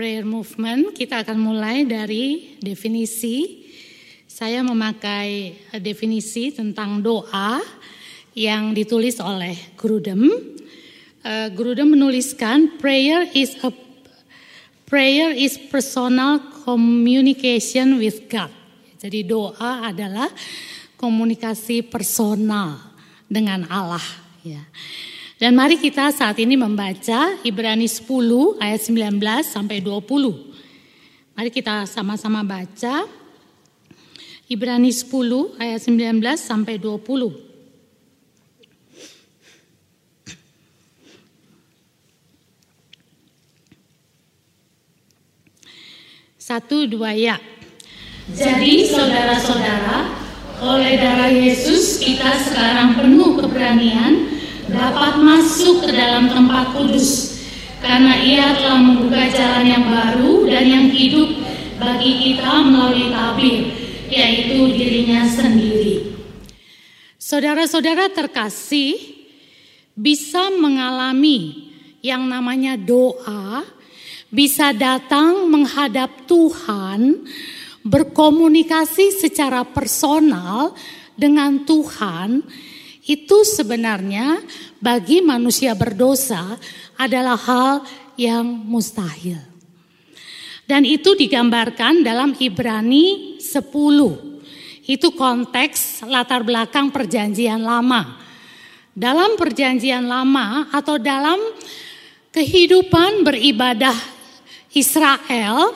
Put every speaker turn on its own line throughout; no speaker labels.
prayer movement, kita akan mulai dari definisi. Saya memakai definisi tentang doa yang ditulis oleh Grudem. Uh, Grudem menuliskan prayer is a prayer is personal communication with God. Jadi doa adalah komunikasi personal dengan Allah ya. Dan mari kita saat ini membaca Ibrani 10 ayat 19 sampai 20. Mari kita sama-sama baca Ibrani 10 ayat 19 sampai 20. Satu dua ya. Jadi saudara-saudara, oleh darah Yesus kita sekarang penuh keberanian dapat masuk ke dalam tempat kudus karena ia telah membuka jalan yang baru dan yang hidup bagi kita melalui tabir yaitu dirinya sendiri. Saudara-saudara terkasih bisa mengalami yang namanya doa, bisa datang menghadap Tuhan, berkomunikasi secara personal dengan Tuhan itu sebenarnya bagi manusia berdosa adalah hal yang mustahil. Dan itu digambarkan dalam Ibrani 10. Itu konteks latar belakang perjanjian lama. Dalam perjanjian lama atau dalam kehidupan beribadah Israel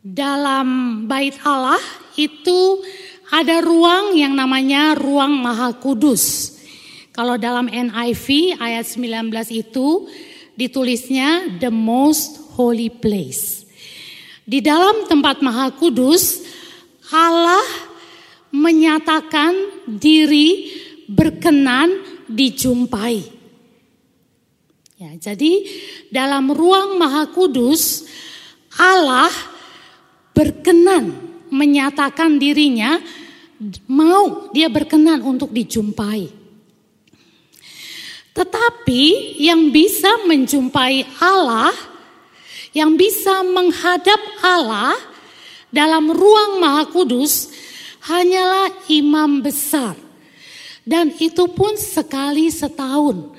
dalam bait Allah itu ada ruang yang namanya ruang maha kudus. Kalau dalam NIV ayat 19 itu ditulisnya the most holy place. Di dalam tempat maha kudus Allah menyatakan diri berkenan dijumpai. Ya, jadi dalam ruang maha kudus Allah berkenan menyatakan dirinya mau dia berkenan untuk dijumpai. Tetapi yang bisa menjumpai Allah, yang bisa menghadap Allah dalam ruang Maha Kudus hanyalah imam besar. Dan itu pun sekali setahun.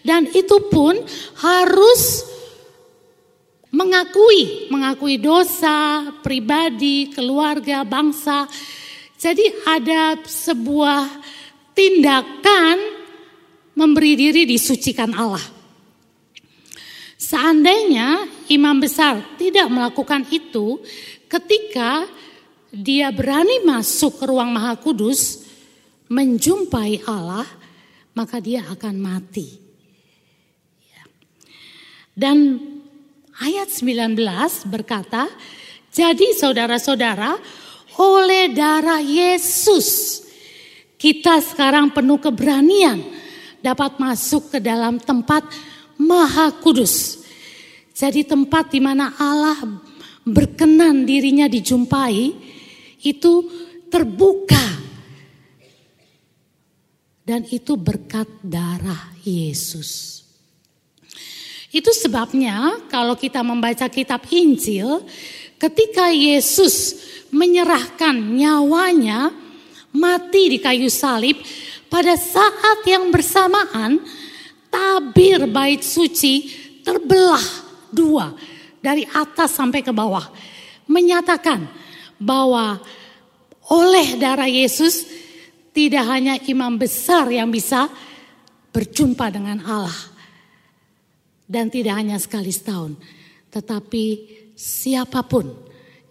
Dan itu pun harus mengakui, mengakui dosa pribadi, keluarga, bangsa. Jadi ada sebuah tindakan memberi diri disucikan Allah. Seandainya imam besar tidak melakukan itu ketika dia berani masuk ke ruang maha kudus menjumpai Allah, maka dia akan mati. Dan ayat 19 berkata, jadi saudara-saudara oleh darah Yesus kita sekarang penuh keberanian dapat masuk ke dalam tempat maha kudus. Jadi tempat di mana Allah berkenan dirinya dijumpai itu terbuka. Dan itu berkat darah Yesus. Itu sebabnya kalau kita membaca kitab Injil, ketika Yesus menyerahkan nyawanya mati di kayu salib, pada saat yang bersamaan tabir bait suci terbelah dua dari atas sampai ke bawah. Menyatakan bahwa oleh darah Yesus tidak hanya imam besar yang bisa berjumpa dengan Allah dan tidak hanya sekali setahun, tetapi siapa pun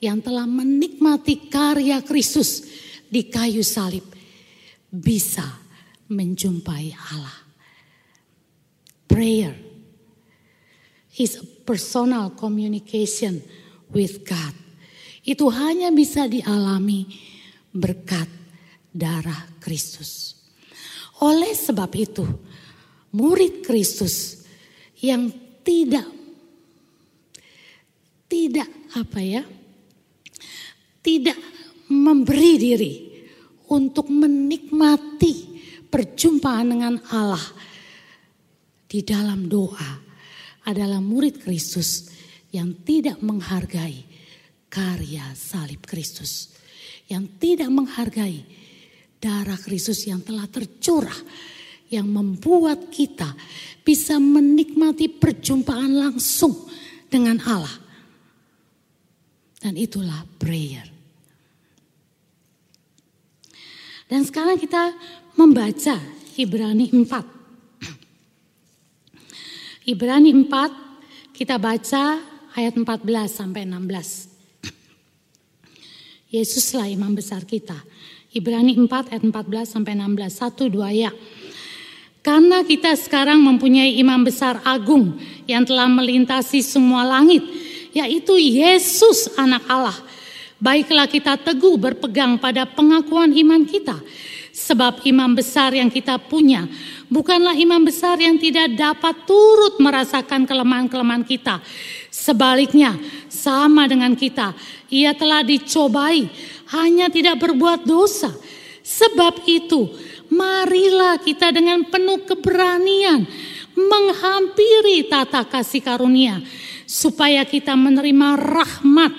yang telah menikmati karya Kristus di kayu salib bisa menjumpai Allah. Prayer is a personal communication with God. Itu hanya bisa dialami berkat darah Kristus. Oleh sebab itu, murid Kristus yang tidak tidak apa ya? Tidak memberi diri untuk menikmati perjumpaan dengan Allah di dalam doa adalah murid Kristus yang tidak menghargai karya salib Kristus, yang tidak menghargai darah Kristus yang telah tercurah, yang membuat kita bisa menikmati perjumpaan langsung dengan Allah. Dan itulah prayer. Dan sekarang kita membaca Ibrani 4. Ibrani 4 kita baca ayat 14 sampai 16. Yesuslah imam besar kita. Ibrani 4 ayat 14 sampai 16. Satu dua ya. Karena kita sekarang mempunyai imam besar agung yang telah melintasi semua langit. Yaitu Yesus anak Allah Baiklah kita teguh berpegang pada pengakuan iman kita. Sebab imam besar yang kita punya bukanlah imam besar yang tidak dapat turut merasakan kelemahan-kelemahan kita. Sebaliknya, sama dengan kita, ia telah dicobai, hanya tidak berbuat dosa. Sebab itu, marilah kita dengan penuh keberanian menghampiri tata kasih karunia, supaya kita menerima rahmat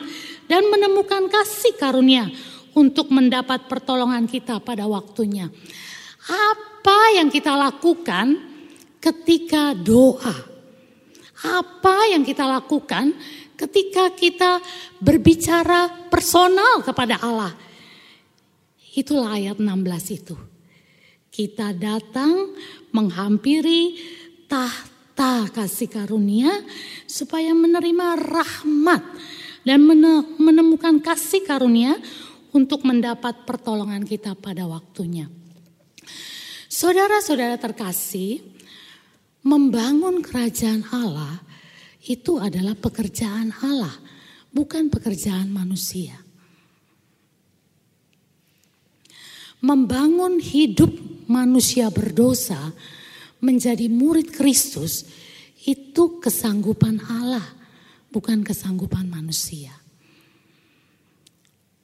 dan menemukan kasih karunia untuk mendapat pertolongan kita pada waktunya. Apa yang kita lakukan ketika doa? Apa yang kita lakukan ketika kita berbicara personal kepada Allah? Itulah ayat 16 itu. Kita datang menghampiri tahta kasih karunia supaya menerima rahmat dan menemukan kasih karunia untuk mendapat pertolongan kita pada waktunya. Saudara-saudara terkasih, membangun kerajaan Allah itu adalah pekerjaan Allah, bukan pekerjaan manusia. Membangun hidup manusia berdosa menjadi murid Kristus itu kesanggupan Allah bukan kesanggupan manusia.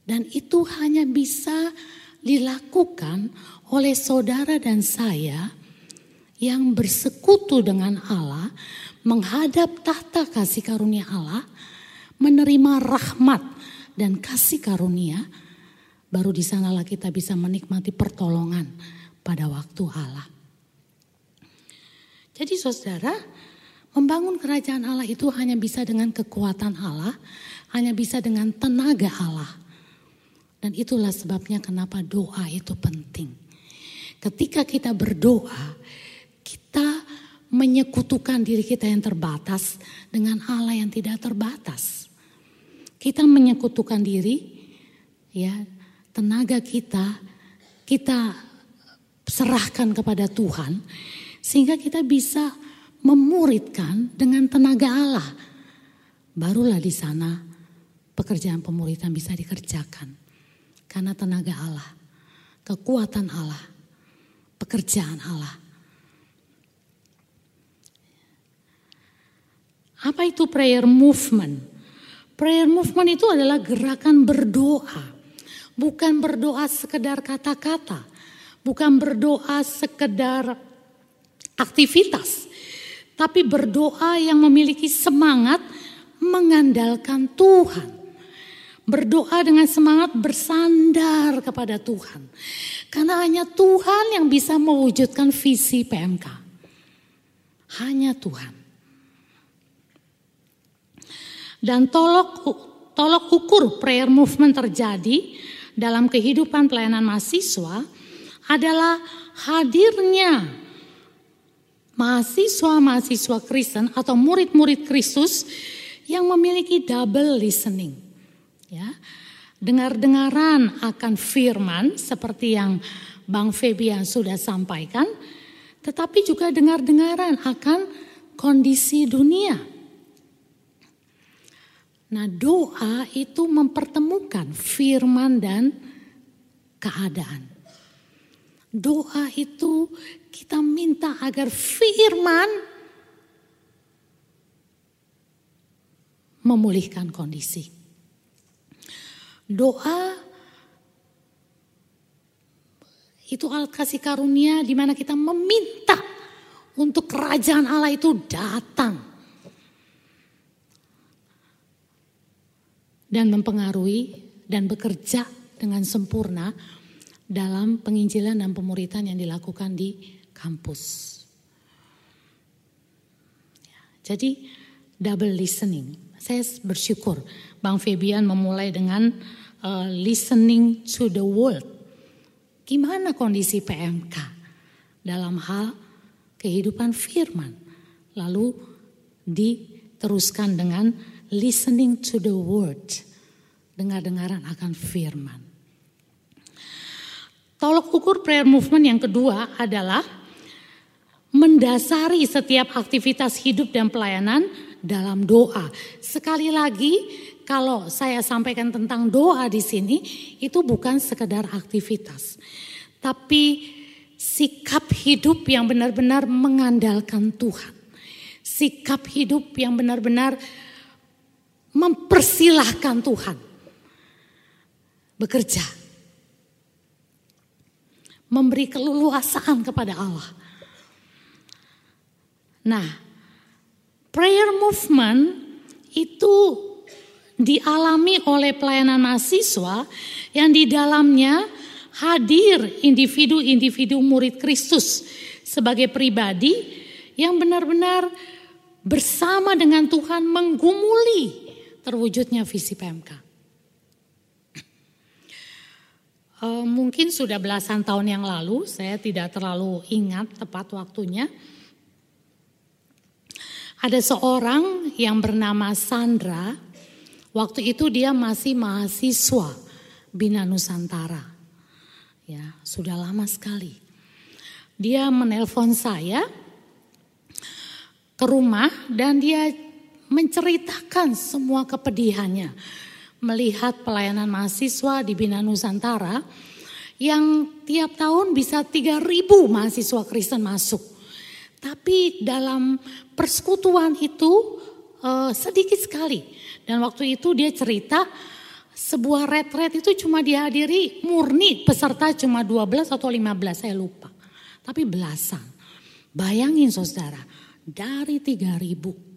Dan itu hanya bisa dilakukan oleh saudara dan saya yang bersekutu dengan Allah, menghadap tahta kasih karunia Allah, menerima rahmat dan kasih karunia, baru di sanalah kita bisa menikmati pertolongan pada waktu Allah. Jadi saudara, Membangun kerajaan Allah itu hanya bisa dengan kekuatan Allah, hanya bisa dengan tenaga Allah. Dan itulah sebabnya kenapa doa itu penting. Ketika kita berdoa, kita menyekutukan diri kita yang terbatas dengan Allah yang tidak terbatas. Kita menyekutukan diri, ya, tenaga kita, kita serahkan kepada Tuhan, sehingga kita bisa memuridkan dengan tenaga Allah. Barulah di sana pekerjaan pemuridan bisa dikerjakan. Karena tenaga Allah, kekuatan Allah, pekerjaan Allah. Apa itu prayer movement? Prayer movement itu adalah gerakan berdoa. Bukan berdoa sekedar kata-kata. Bukan berdoa sekedar aktivitas tapi berdoa yang memiliki semangat mengandalkan Tuhan. Berdoa dengan semangat bersandar kepada Tuhan. Karena hanya Tuhan yang bisa mewujudkan visi PMK. Hanya Tuhan. Dan tolok tolok ukur prayer movement terjadi dalam kehidupan pelayanan mahasiswa adalah hadirnya mahasiswa-mahasiswa Kristen atau murid-murid Kristus yang memiliki double listening. Ya. Dengar-dengaran akan firman seperti yang Bang Febian sudah sampaikan, tetapi juga dengar-dengaran akan kondisi dunia. Nah, doa itu mempertemukan firman dan keadaan. Doa itu kita minta agar firman memulihkan kondisi. Doa itu alat kasih karunia di mana kita meminta untuk kerajaan Allah itu datang. dan mempengaruhi dan bekerja dengan sempurna dalam penginjilan dan pemuritan yang dilakukan di kampus. Jadi double listening. Saya bersyukur Bang Febian memulai dengan uh, listening to the world. Gimana kondisi PMK dalam hal kehidupan firman. Lalu diteruskan dengan listening to the word. Dengar-dengaran akan firman. Tolok ukur prayer movement yang kedua adalah mendasari setiap aktivitas hidup dan pelayanan dalam doa. Sekali lagi, kalau saya sampaikan tentang doa di sini, itu bukan sekedar aktivitas, tapi sikap hidup yang benar-benar mengandalkan Tuhan, sikap hidup yang benar-benar mempersilahkan Tuhan bekerja memberi keleluasaan kepada Allah. Nah, prayer movement itu dialami oleh pelayanan mahasiswa yang di dalamnya hadir individu-individu murid Kristus sebagai pribadi yang benar-benar bersama dengan Tuhan menggumuli terwujudnya visi PMK. Uh, mungkin sudah belasan tahun yang lalu, saya tidak terlalu ingat tepat waktunya. Ada seorang yang bernama Sandra, waktu itu dia masih mahasiswa Bina Nusantara. Ya, sudah lama sekali. Dia menelpon saya ke rumah dan dia menceritakan semua kepedihannya melihat pelayanan mahasiswa di Bina Nusantara yang tiap tahun bisa 3000 mahasiswa Kristen masuk. Tapi dalam persekutuan itu uh, sedikit sekali. Dan waktu itu dia cerita sebuah retret itu cuma dihadiri murni peserta cuma 12 atau 15 saya lupa. Tapi belasan. Bayangin saudara, dari 3000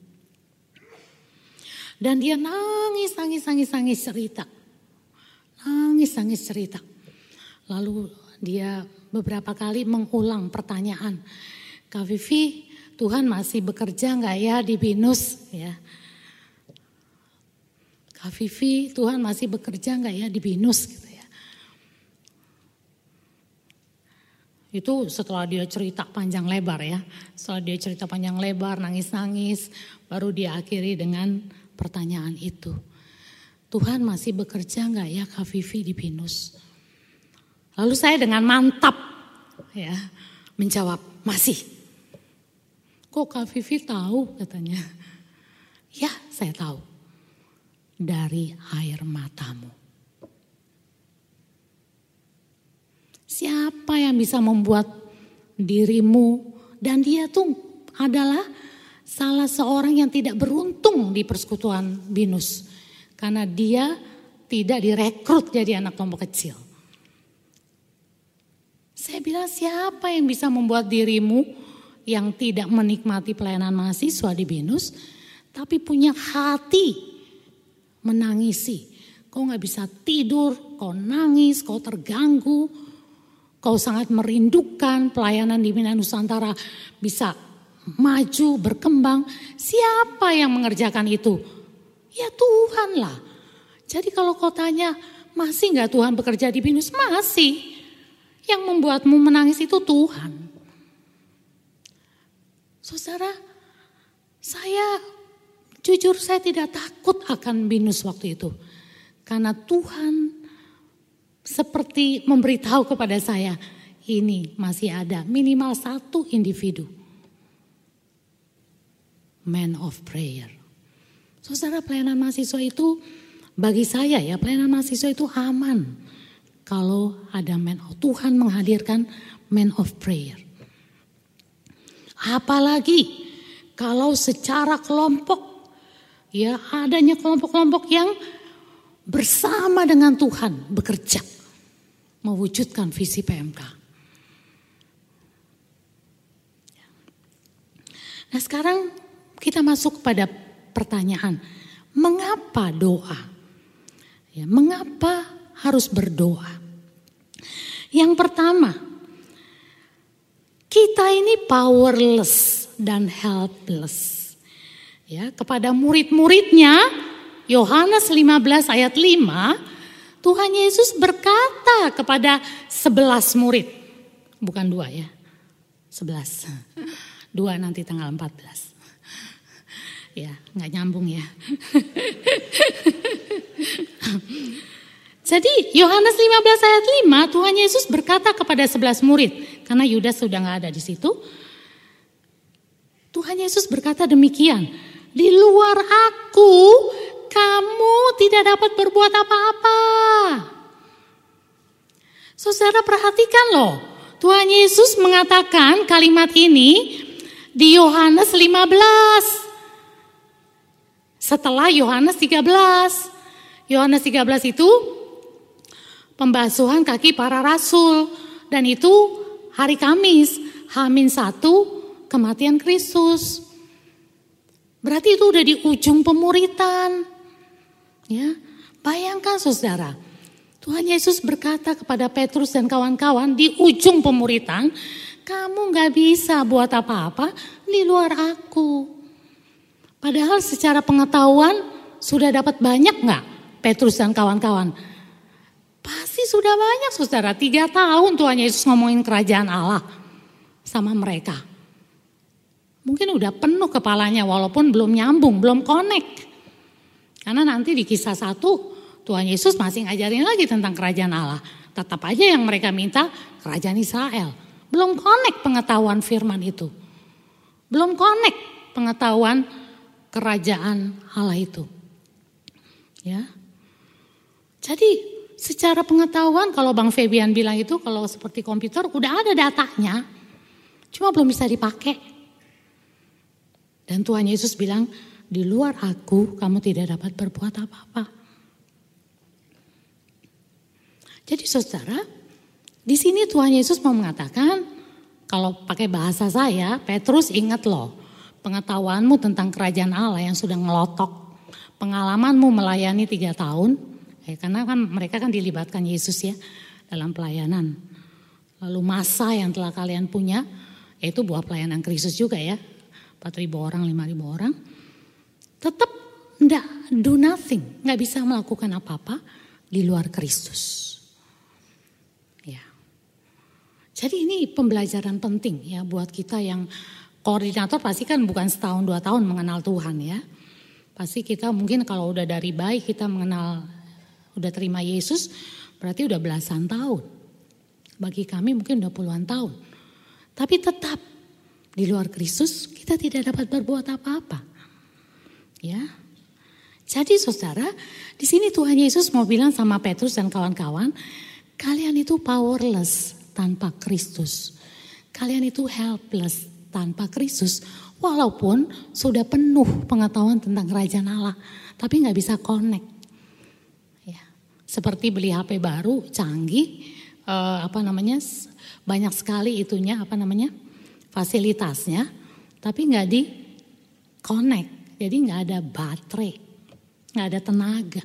dan dia nangis, nangis, nangis, nangis cerita. Nangis, nangis cerita. Lalu dia beberapa kali mengulang pertanyaan. Kak Vivi, Tuhan masih bekerja nggak ya di Binus? Ya. Kak Vivi, Tuhan masih bekerja nggak ya di Binus? Gitu ya. Itu setelah dia cerita panjang lebar ya. Setelah dia cerita panjang lebar, nangis-nangis, baru dia akhiri dengan pertanyaan itu. Tuhan masih bekerja nggak ya Kak Vivi di Pinus? Lalu saya dengan mantap ya menjawab masih. Kok Kak Vivi tahu katanya? Ya saya tahu. Dari air matamu. Siapa yang bisa membuat dirimu dan dia tuh adalah salah seorang yang tidak beruntung di persekutuan Binus. Karena dia tidak direkrut jadi anak kelompok kecil. Saya bilang siapa yang bisa membuat dirimu yang tidak menikmati pelayanan mahasiswa di Binus. Tapi punya hati menangisi. Kau nggak bisa tidur, kau nangis, kau terganggu. Kau sangat merindukan pelayanan di Bina Nusantara bisa maju, berkembang. Siapa yang mengerjakan itu? Ya Tuhan lah. Jadi kalau kau tanya, masih nggak Tuhan bekerja di Binus? Masih. Yang membuatmu menangis itu Tuhan. Saudara, saya jujur saya tidak takut akan Binus waktu itu. Karena Tuhan seperti memberitahu kepada saya, ini masih ada minimal satu individu man of prayer. Saudara pelayanan mahasiswa itu bagi saya ya pelayanan mahasiswa itu aman. Kalau ada man of Tuhan menghadirkan man of prayer. Apalagi kalau secara kelompok ya adanya kelompok-kelompok yang bersama dengan Tuhan bekerja mewujudkan visi PMK. Nah sekarang kita masuk pada pertanyaan, mengapa doa? Ya, mengapa harus berdoa? Yang pertama, kita ini powerless dan helpless. Ya, kepada murid-muridnya Yohanes 15 ayat 5, Tuhan Yesus berkata kepada 11 murid. Bukan dua ya, 11. Dua nanti tanggal 14. Ya, nggak nyambung ya. Jadi Yohanes 15 ayat 5 Tuhan Yesus berkata kepada 11 murid karena Yudas sudah nggak ada di situ. Tuhan Yesus berkata demikian, di luar aku kamu tidak dapat berbuat apa-apa. Saudara perhatikan loh, Tuhan Yesus mengatakan kalimat ini di Yohanes 15. Setelah Yohanes 13. Yohanes 13 itu pembasuhan kaki para rasul dan itu hari Kamis Hamin satu kematian Kristus. Berarti itu udah di ujung pemuritan. Ya, bayangkan saudara, Tuhan Yesus berkata kepada Petrus dan kawan-kawan di ujung pemuritan, kamu nggak bisa buat apa-apa di luar aku. Padahal secara pengetahuan sudah dapat banyak nggak Petrus dan kawan-kawan? Pasti sudah banyak saudara. Tiga tahun Tuhan Yesus ngomongin kerajaan Allah sama mereka. Mungkin udah penuh kepalanya walaupun belum nyambung, belum connect. Karena nanti di kisah satu Tuhan Yesus masih ngajarin lagi tentang kerajaan Allah. Tetap aja yang mereka minta kerajaan Israel. Belum connect pengetahuan firman itu. Belum connect pengetahuan kerajaan Allah itu. Ya. Jadi Secara pengetahuan kalau Bang Febian bilang itu kalau seperti komputer udah ada datanya. Cuma belum bisa dipakai. Dan Tuhan Yesus bilang, di luar aku kamu tidak dapat berbuat apa-apa. Jadi saudara, di sini Tuhan Yesus mau mengatakan, kalau pakai bahasa saya, Petrus ingat loh, pengetahuanmu tentang kerajaan Allah yang sudah ngelotok, pengalamanmu melayani tiga tahun, Ya, karena kan mereka kan dilibatkan Yesus ya dalam pelayanan. Lalu masa yang telah kalian punya, yaitu buah pelayanan Kristus juga ya. 4.000 orang, 5.000 orang. Tetap enggak do nothing, nggak bisa melakukan apa-apa di luar Kristus. Ya. Jadi ini pembelajaran penting ya buat kita yang koordinator pasti kan bukan setahun dua tahun mengenal Tuhan ya. Pasti kita mungkin kalau udah dari baik kita mengenal udah terima Yesus berarti udah belasan tahun. Bagi kami mungkin udah puluhan tahun. Tapi tetap di luar Kristus kita tidak dapat berbuat apa-apa. Ya. Jadi saudara, di sini Tuhan Yesus mau bilang sama Petrus dan kawan-kawan, kalian itu powerless tanpa Kristus. Kalian itu helpless tanpa Kristus. Walaupun sudah penuh pengetahuan tentang kerajaan Allah. Tapi nggak bisa connect seperti beli HP baru canggih uh, apa namanya banyak sekali itunya apa namanya fasilitasnya tapi nggak di connect jadi nggak ada baterai nggak ada tenaga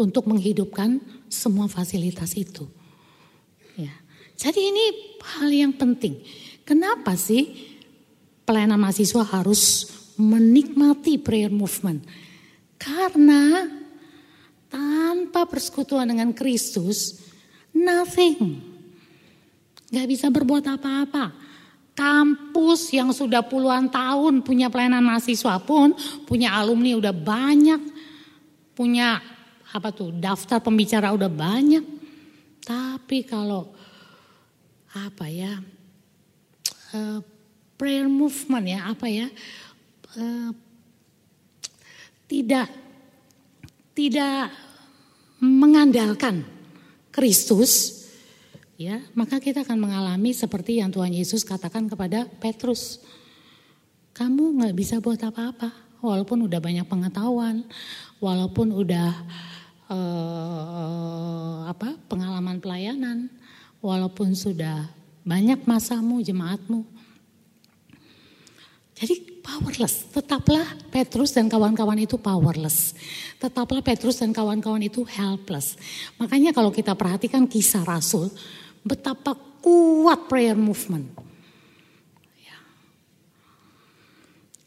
untuk menghidupkan semua fasilitas itu ya jadi ini hal yang penting kenapa sih pelayanan mahasiswa harus menikmati prayer movement karena tanpa persekutuan dengan Kristus, nothing. Gak bisa berbuat apa-apa. Kampus yang sudah puluhan tahun punya pelayanan mahasiswa pun, punya alumni udah banyak, punya apa tuh daftar pembicara udah banyak. Tapi kalau apa ya uh, prayer movement ya apa ya uh, tidak tidak mengandalkan Kristus, ya, maka kita akan mengalami seperti yang Tuhan Yesus katakan kepada Petrus. Kamu nggak bisa buat apa-apa, walaupun udah banyak pengetahuan, walaupun udah eh, apa pengalaman pelayanan, walaupun sudah banyak masamu, jemaatmu. Jadi powerless. Tetaplah Petrus dan kawan-kawan itu powerless. Tetaplah Petrus dan kawan-kawan itu helpless. Makanya kalau kita perhatikan kisah Rasul, betapa kuat prayer movement. Ya.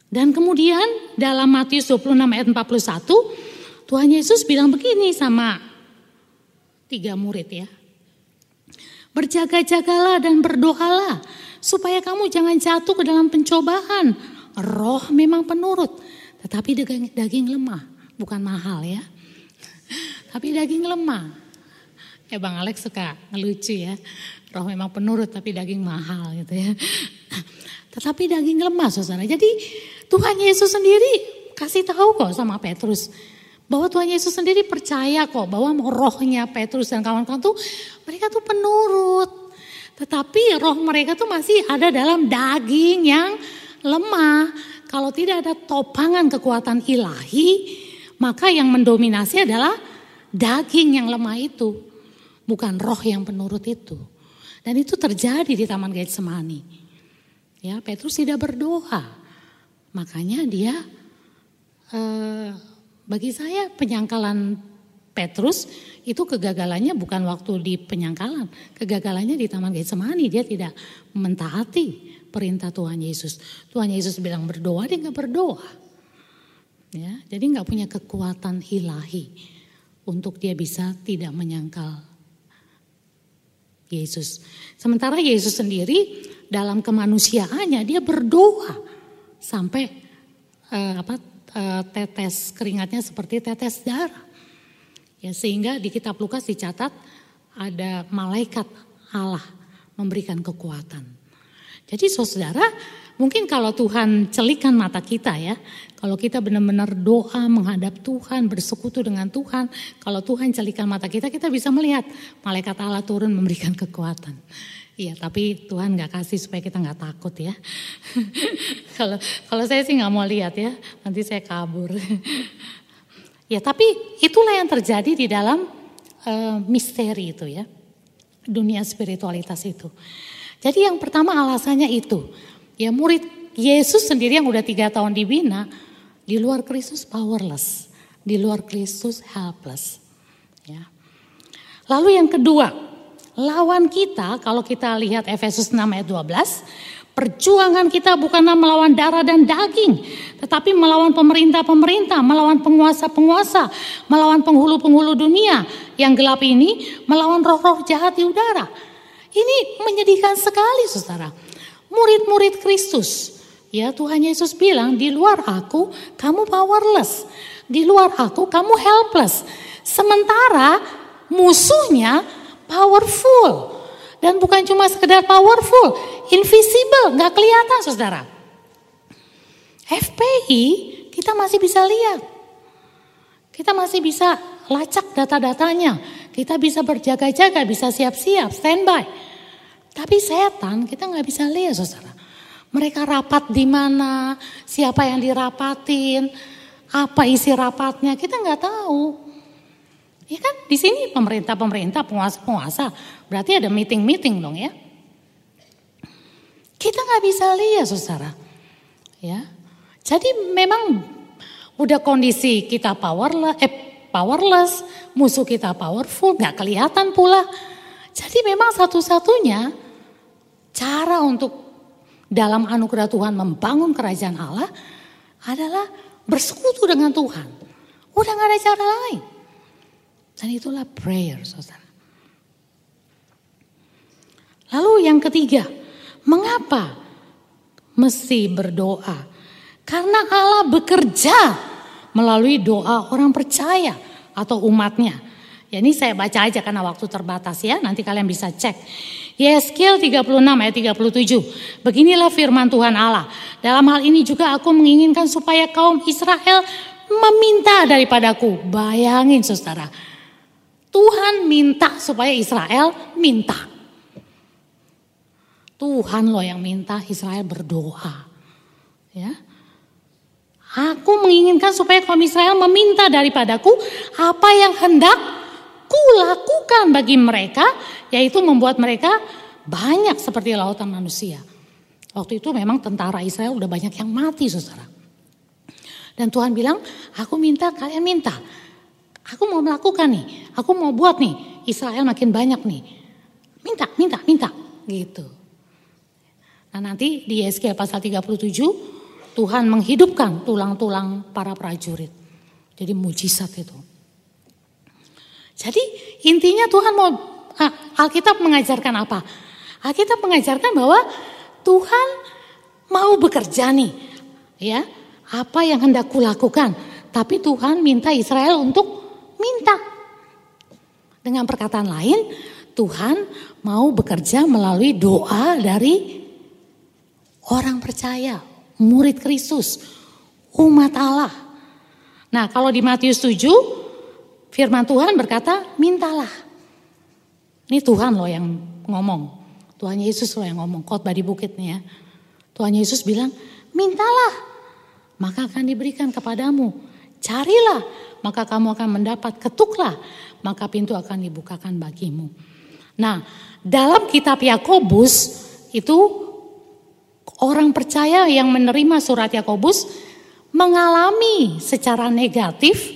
Dan kemudian dalam Matius 26 ayat 41, Tuhan Yesus bilang begini sama tiga murid ya. Berjaga-jagalah dan berdoalah supaya kamu jangan jatuh ke dalam pencobaan. Roh memang penurut, tetapi daging, daging lemah, bukan mahal ya. Tapi daging lemah. Ya Bang Alex suka ngelucu ya. Roh memang penurut tapi daging mahal gitu ya. Tetapi daging lemah saudara. Jadi Tuhan Yesus sendiri kasih tahu kok sama Petrus bahwa Tuhan Yesus sendiri percaya kok bahwa rohnya Petrus dan kawan-kawan tuh mereka tuh penurut. Tetapi roh mereka tuh masih ada dalam daging yang lemah. Kalau tidak ada topangan kekuatan ilahi, maka yang mendominasi adalah daging yang lemah itu. Bukan roh yang penurut itu. Dan itu terjadi di Taman Getsemani. Ya, Petrus tidak berdoa. Makanya dia eh, bagi saya penyangkalan Petrus itu kegagalannya bukan waktu di penyangkalan, kegagalannya di Taman Getsemani dia tidak mentaati perintah Tuhan Yesus. Tuhan Yesus bilang berdoa dia nggak berdoa, ya jadi nggak punya kekuatan ilahi untuk dia bisa tidak menyangkal Yesus. Sementara Yesus sendiri dalam kemanusiaannya dia berdoa sampai uh, apa Eh, tetes keringatnya seperti tetes darah. Ya, sehingga di kitab Lukas dicatat ada malaikat Allah memberikan kekuatan. Jadi saudara, mungkin kalau Tuhan celikan mata kita ya, kalau kita benar-benar doa menghadap Tuhan, bersekutu dengan Tuhan, kalau Tuhan celikan mata kita, kita bisa melihat malaikat Allah turun memberikan kekuatan. Iya, tapi Tuhan nggak kasih supaya kita nggak takut ya. Kalau kalau saya sih nggak mau lihat ya, nanti saya kabur. ya, tapi itulah yang terjadi di dalam uh, misteri itu ya, dunia spiritualitas itu. Jadi yang pertama alasannya itu, ya murid Yesus sendiri yang udah tiga tahun dibina, di luar Kristus powerless, di luar Kristus helpless. Ya. Lalu yang kedua, Lawan kita, kalau kita lihat Efesus 6 ayat 12, perjuangan kita bukanlah melawan darah dan daging, tetapi melawan pemerintah-pemerintah, melawan penguasa-penguasa, melawan penghulu-penghulu dunia yang gelap ini, melawan roh-roh jahat di udara. Ini menyedihkan sekali saudara. Murid-murid Kristus, ya Tuhan Yesus bilang, di luar aku kamu powerless, di luar aku kamu helpless. Sementara musuhnya powerful. Dan bukan cuma sekedar powerful, invisible, nggak kelihatan saudara. FPI kita masih bisa lihat. Kita masih bisa lacak data-datanya. Kita bisa berjaga-jaga, bisa siap-siap, standby. Tapi setan kita nggak bisa lihat saudara. Mereka rapat di mana, siapa yang dirapatin, apa isi rapatnya, kita nggak tahu. Ya kan di sini pemerintah-pemerintah, penguasa-penguasa, berarti ada meeting-meeting dong ya. Kita nggak bisa lihat saudara. Ya. Jadi memang udah kondisi kita powerless, eh, powerless, musuh kita powerful, nggak kelihatan pula. Jadi memang satu-satunya cara untuk dalam anugerah Tuhan membangun kerajaan Allah adalah bersekutu dengan Tuhan. Udah nggak ada cara lain. Dan itulah prayer, saudara. Lalu yang ketiga, mengapa mesti berdoa? Karena Allah bekerja melalui doa orang percaya atau umatnya. Ya ini saya baca aja karena waktu terbatas ya, nanti kalian bisa cek. Yeskiel 36 ayat 37. Beginilah firman Tuhan Allah. Dalam hal ini juga aku menginginkan supaya kaum Israel meminta daripadaku. Bayangin saudara, Tuhan minta supaya Israel minta. Tuhan loh yang minta Israel berdoa. Ya. Aku menginginkan supaya kaum Israel meminta daripadaku apa yang hendak kulakukan bagi mereka, yaitu membuat mereka banyak seperti lautan manusia. Waktu itu memang tentara Israel udah banyak yang mati saudara. Dan Tuhan bilang, aku minta kalian minta. Aku mau melakukan nih, aku mau buat nih, Israel makin banyak nih. Minta, minta, minta, gitu. Nah nanti di Yeskiel pasal 37, Tuhan menghidupkan tulang-tulang para prajurit. Jadi mujizat itu. Jadi intinya Tuhan mau ah, Alkitab mengajarkan apa? Alkitab mengajarkan bahwa Tuhan mau bekerja nih, ya apa yang hendak kulakukan. Tapi Tuhan minta Israel untuk minta. Dengan perkataan lain, Tuhan mau bekerja melalui doa dari orang percaya, murid Kristus, umat Allah. Nah, kalau di Matius 7 Firman Tuhan berkata, mintalah. Ini Tuhan loh yang ngomong. Tuhan Yesus loh yang ngomong, khotbah di bukit nih ya. Tuhan Yesus bilang, mintalah. Maka akan diberikan kepadamu. Carilah, maka kamu akan mendapat. Ketuklah, maka pintu akan dibukakan bagimu. Nah, dalam kitab Yakobus itu orang percaya yang menerima surat Yakobus mengalami secara negatif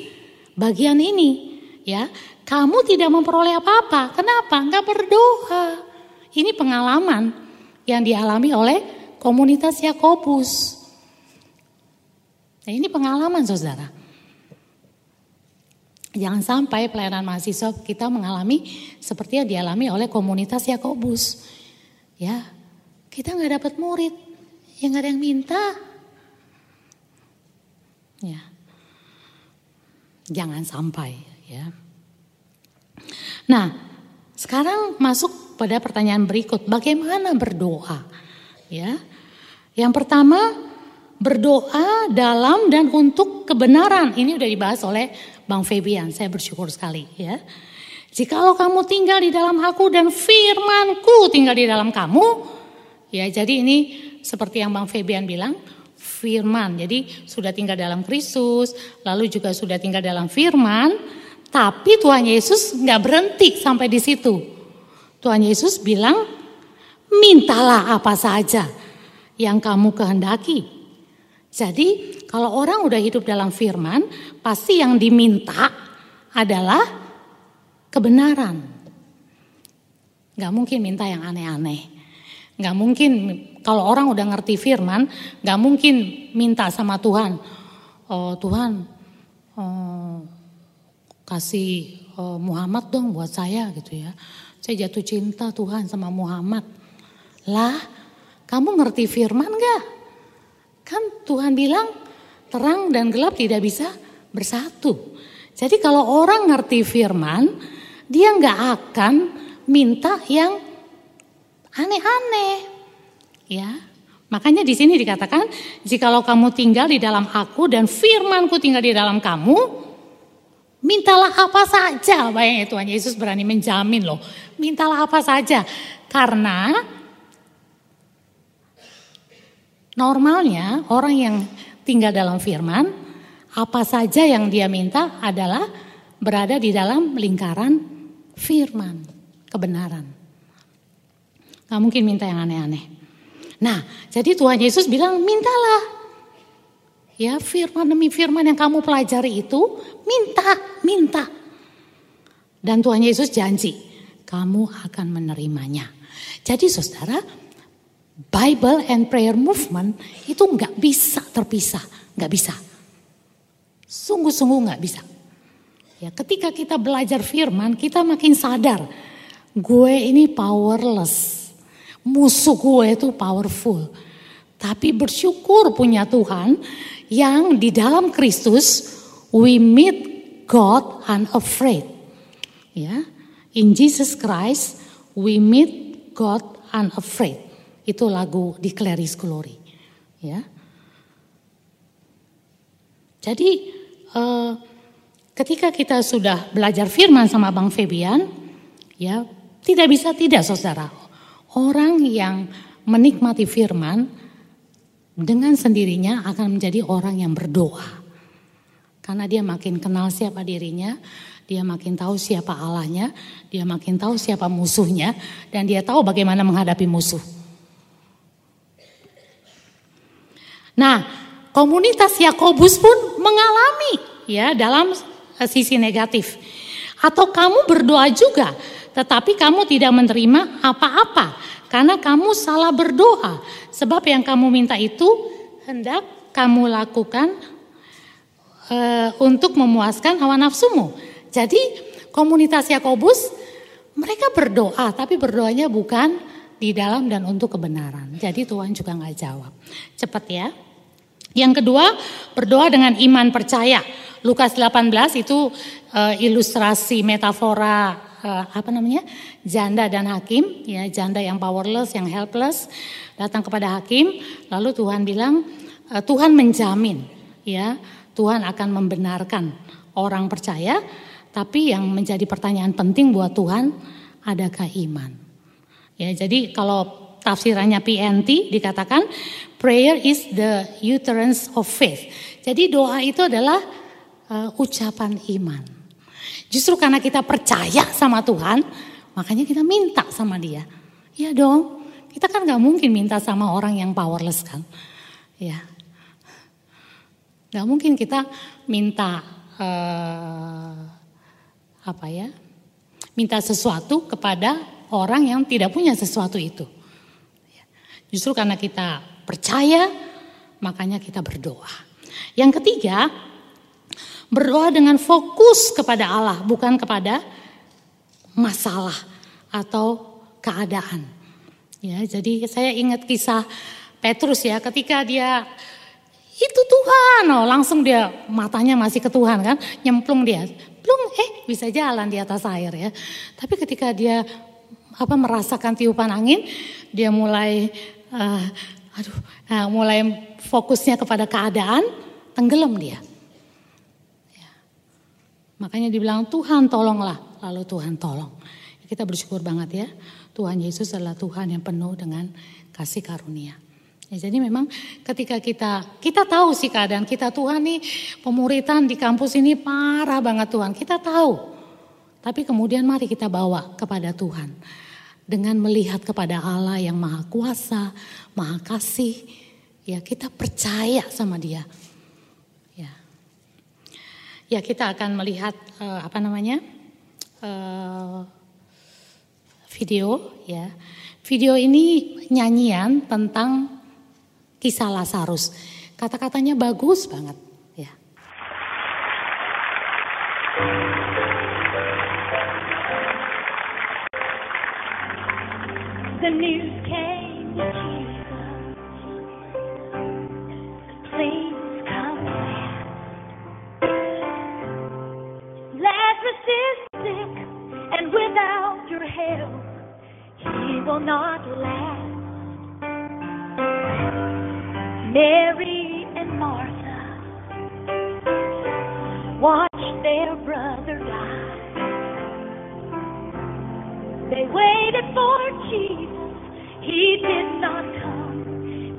bagian ini ya, kamu tidak memperoleh apa-apa. Kenapa? Enggak berdoa. Ini pengalaman yang dialami oleh komunitas Yakobus. Nah, ini pengalaman saudara. Jangan sampai pelayanan mahasiswa kita mengalami seperti yang dialami oleh komunitas Yakobus. Ya, kita nggak dapat murid, yang ada yang minta. Ya, jangan sampai ya. Nah, sekarang masuk pada pertanyaan berikut, bagaimana berdoa? Ya. Yang pertama, berdoa dalam dan untuk kebenaran. Ini udah dibahas oleh Bang Febian. Saya bersyukur sekali ya. Jikalau kamu tinggal di dalam aku dan firmanku tinggal di dalam kamu, ya jadi ini seperti yang Bang Febian bilang, firman. Jadi sudah tinggal dalam Kristus, lalu juga sudah tinggal dalam firman, tapi Tuhan Yesus nggak berhenti sampai di situ. Tuhan Yesus bilang, mintalah apa saja yang kamu kehendaki. Jadi kalau orang udah hidup dalam firman, pasti yang diminta adalah kebenaran. Gak mungkin minta yang aneh-aneh. Gak mungkin kalau orang udah ngerti firman, gak mungkin minta sama Tuhan. Oh Tuhan, oh, kasih uh, Muhammad dong buat saya gitu ya. Saya jatuh cinta Tuhan sama Muhammad. Lah, kamu ngerti firman gak? Kan Tuhan bilang terang dan gelap tidak bisa bersatu. Jadi kalau orang ngerti firman, dia nggak akan minta yang aneh-aneh. Ya, makanya di sini dikatakan, jikalau kamu tinggal di dalam aku dan firmanku tinggal di dalam kamu, Mintalah apa saja. Bayangin Tuhan Yesus berani menjamin loh. Mintalah apa saja. Karena normalnya orang yang tinggal dalam firman, apa saja yang dia minta adalah berada di dalam lingkaran firman, kebenaran. Gak mungkin minta yang aneh-aneh. Nah, jadi Tuhan Yesus bilang, mintalah. Ya firman demi firman yang kamu pelajari itu minta, minta. Dan Tuhan Yesus janji kamu akan menerimanya. Jadi saudara, Bible and prayer movement itu nggak bisa terpisah, nggak bisa. Sungguh-sungguh nggak bisa. Ya, ketika kita belajar firman, kita makin sadar, gue ini powerless. Musuh gue itu powerful. Tapi bersyukur punya Tuhan yang di dalam Kristus we meet God unafraid. Ya, in Jesus Christ we meet God unafraid. Itu lagu Declare His Glory. Ya. Jadi uh, ketika kita sudah belajar firman sama Bang Febian, ya tidak bisa tidak saudara. Orang yang menikmati firman dengan sendirinya akan menjadi orang yang berdoa. Karena dia makin kenal siapa dirinya, dia makin tahu siapa Allahnya, dia makin tahu siapa musuhnya, dan dia tahu bagaimana menghadapi musuh. Nah, komunitas Yakobus pun mengalami ya dalam eh, sisi negatif. Atau kamu berdoa juga, tetapi kamu tidak menerima apa-apa karena kamu salah berdoa. Sebab yang kamu minta itu hendak kamu lakukan uh, untuk memuaskan hawa nafsumu. Jadi komunitas Yakobus mereka berdoa, tapi berdoanya bukan di dalam dan untuk kebenaran. Jadi Tuhan juga nggak jawab. Cepat ya. Yang kedua, berdoa dengan iman percaya. Lukas 18 itu uh, ilustrasi metafora uh, apa namanya? janda dan hakim, ya, janda yang powerless, yang helpless datang kepada hakim, lalu Tuhan bilang uh, Tuhan menjamin ya, Tuhan akan membenarkan orang percaya, tapi yang menjadi pertanyaan penting buat Tuhan, adakah iman? Ya, jadi kalau tafsirannya PNT dikatakan prayer is the utterance of faith. Jadi doa itu adalah uh, ucapan iman. Justru karena kita percaya sama Tuhan, makanya kita minta sama dia. Iya dong, kita kan nggak mungkin minta sama orang yang powerless kan. Ya, nggak mungkin kita minta uh, apa ya, minta sesuatu kepada orang yang tidak punya sesuatu itu. Justru karena kita percaya, makanya kita berdoa. Yang ketiga, berdoa dengan fokus kepada Allah, bukan kepada masalah atau keadaan. Ya, jadi saya ingat kisah Petrus ya, ketika dia itu Tuhan, oh, langsung dia matanya masih ke Tuhan kan, nyemplung dia, belum eh bisa jalan di atas air ya. Tapi ketika dia apa merasakan tiupan angin, dia mulai uh, aduh, uh, mulai fokusnya kepada keadaan, tenggelam dia. Ya. Makanya dibilang Tuhan tolonglah, lalu Tuhan tolong. Kita bersyukur banget ya, Tuhan Yesus adalah Tuhan yang penuh dengan kasih karunia. Ya, jadi memang ketika kita kita tahu sih keadaan kita Tuhan nih pemuritan di kampus ini parah banget Tuhan kita tahu. Tapi kemudian mari kita bawa kepada Tuhan dengan melihat kepada Allah yang maha kuasa, maha kasih, ya kita percaya sama dia. Ya, ya kita akan melihat uh, apa namanya uh, video ya. Video ini nyanyian tentang kisah Lazarus. Kata-katanya bagus banget.
The news came to Jesus. Please come in. Lazarus is sick, and without your help, he will not last. Mary and Martha watched their brother die. They waited for Jesus he did not come,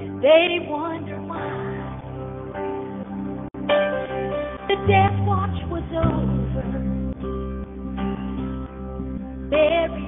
and they wonder why. The death watch was over. Buried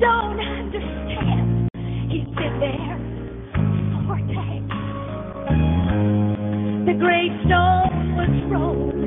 don't understand. He's been there four days. The gravestone was rolled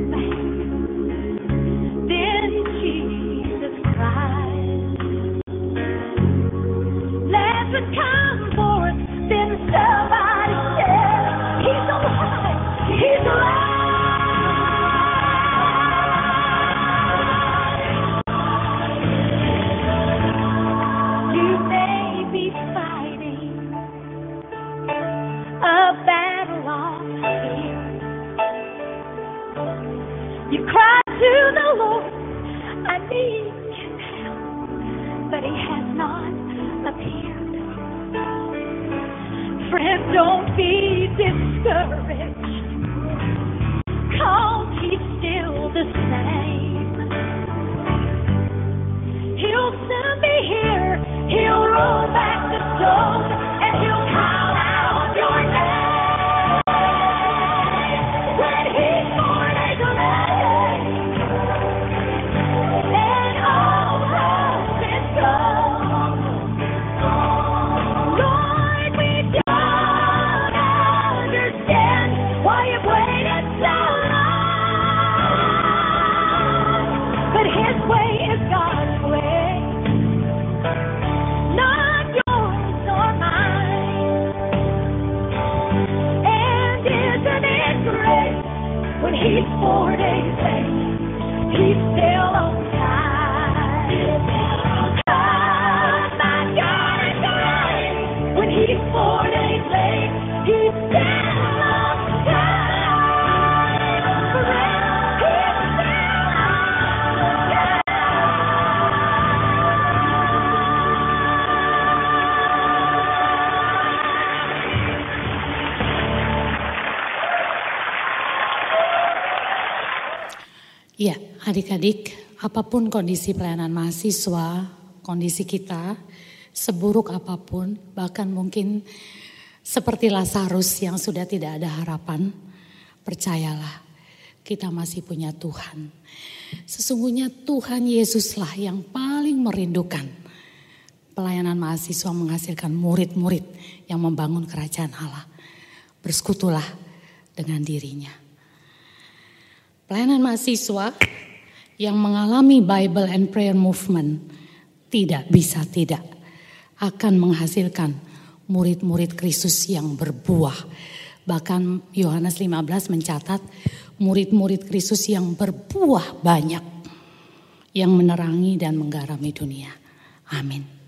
You cry to the Lord, I need His help, but He has not appeared. Friend, don't be discouraged, cause He's still the same. He'll soon be here, He'll roll back the stone,
adik-adik, apa pun kondisi pelayanan mahasiswa, kondisi kita, seburuk apa pun, bahkan mungkin seperti Lazarus yang sudah tidak ada harapan, percayalah, kita masih punya Tuhan. Sesungguhnya Tuhan Yesuslah yang paling merindukan pelayanan mahasiswa menghasilkan murid-murid yang membangun kerajaan Allah. Bersekutulah dengan dirinya. Pelayanan mahasiswa yang mengalami Bible and Prayer Movement tidak bisa tidak akan menghasilkan murid-murid Kristus yang berbuah. Bahkan Yohanes 15 mencatat murid-murid Kristus yang berbuah banyak yang menerangi dan menggarami dunia. Amin.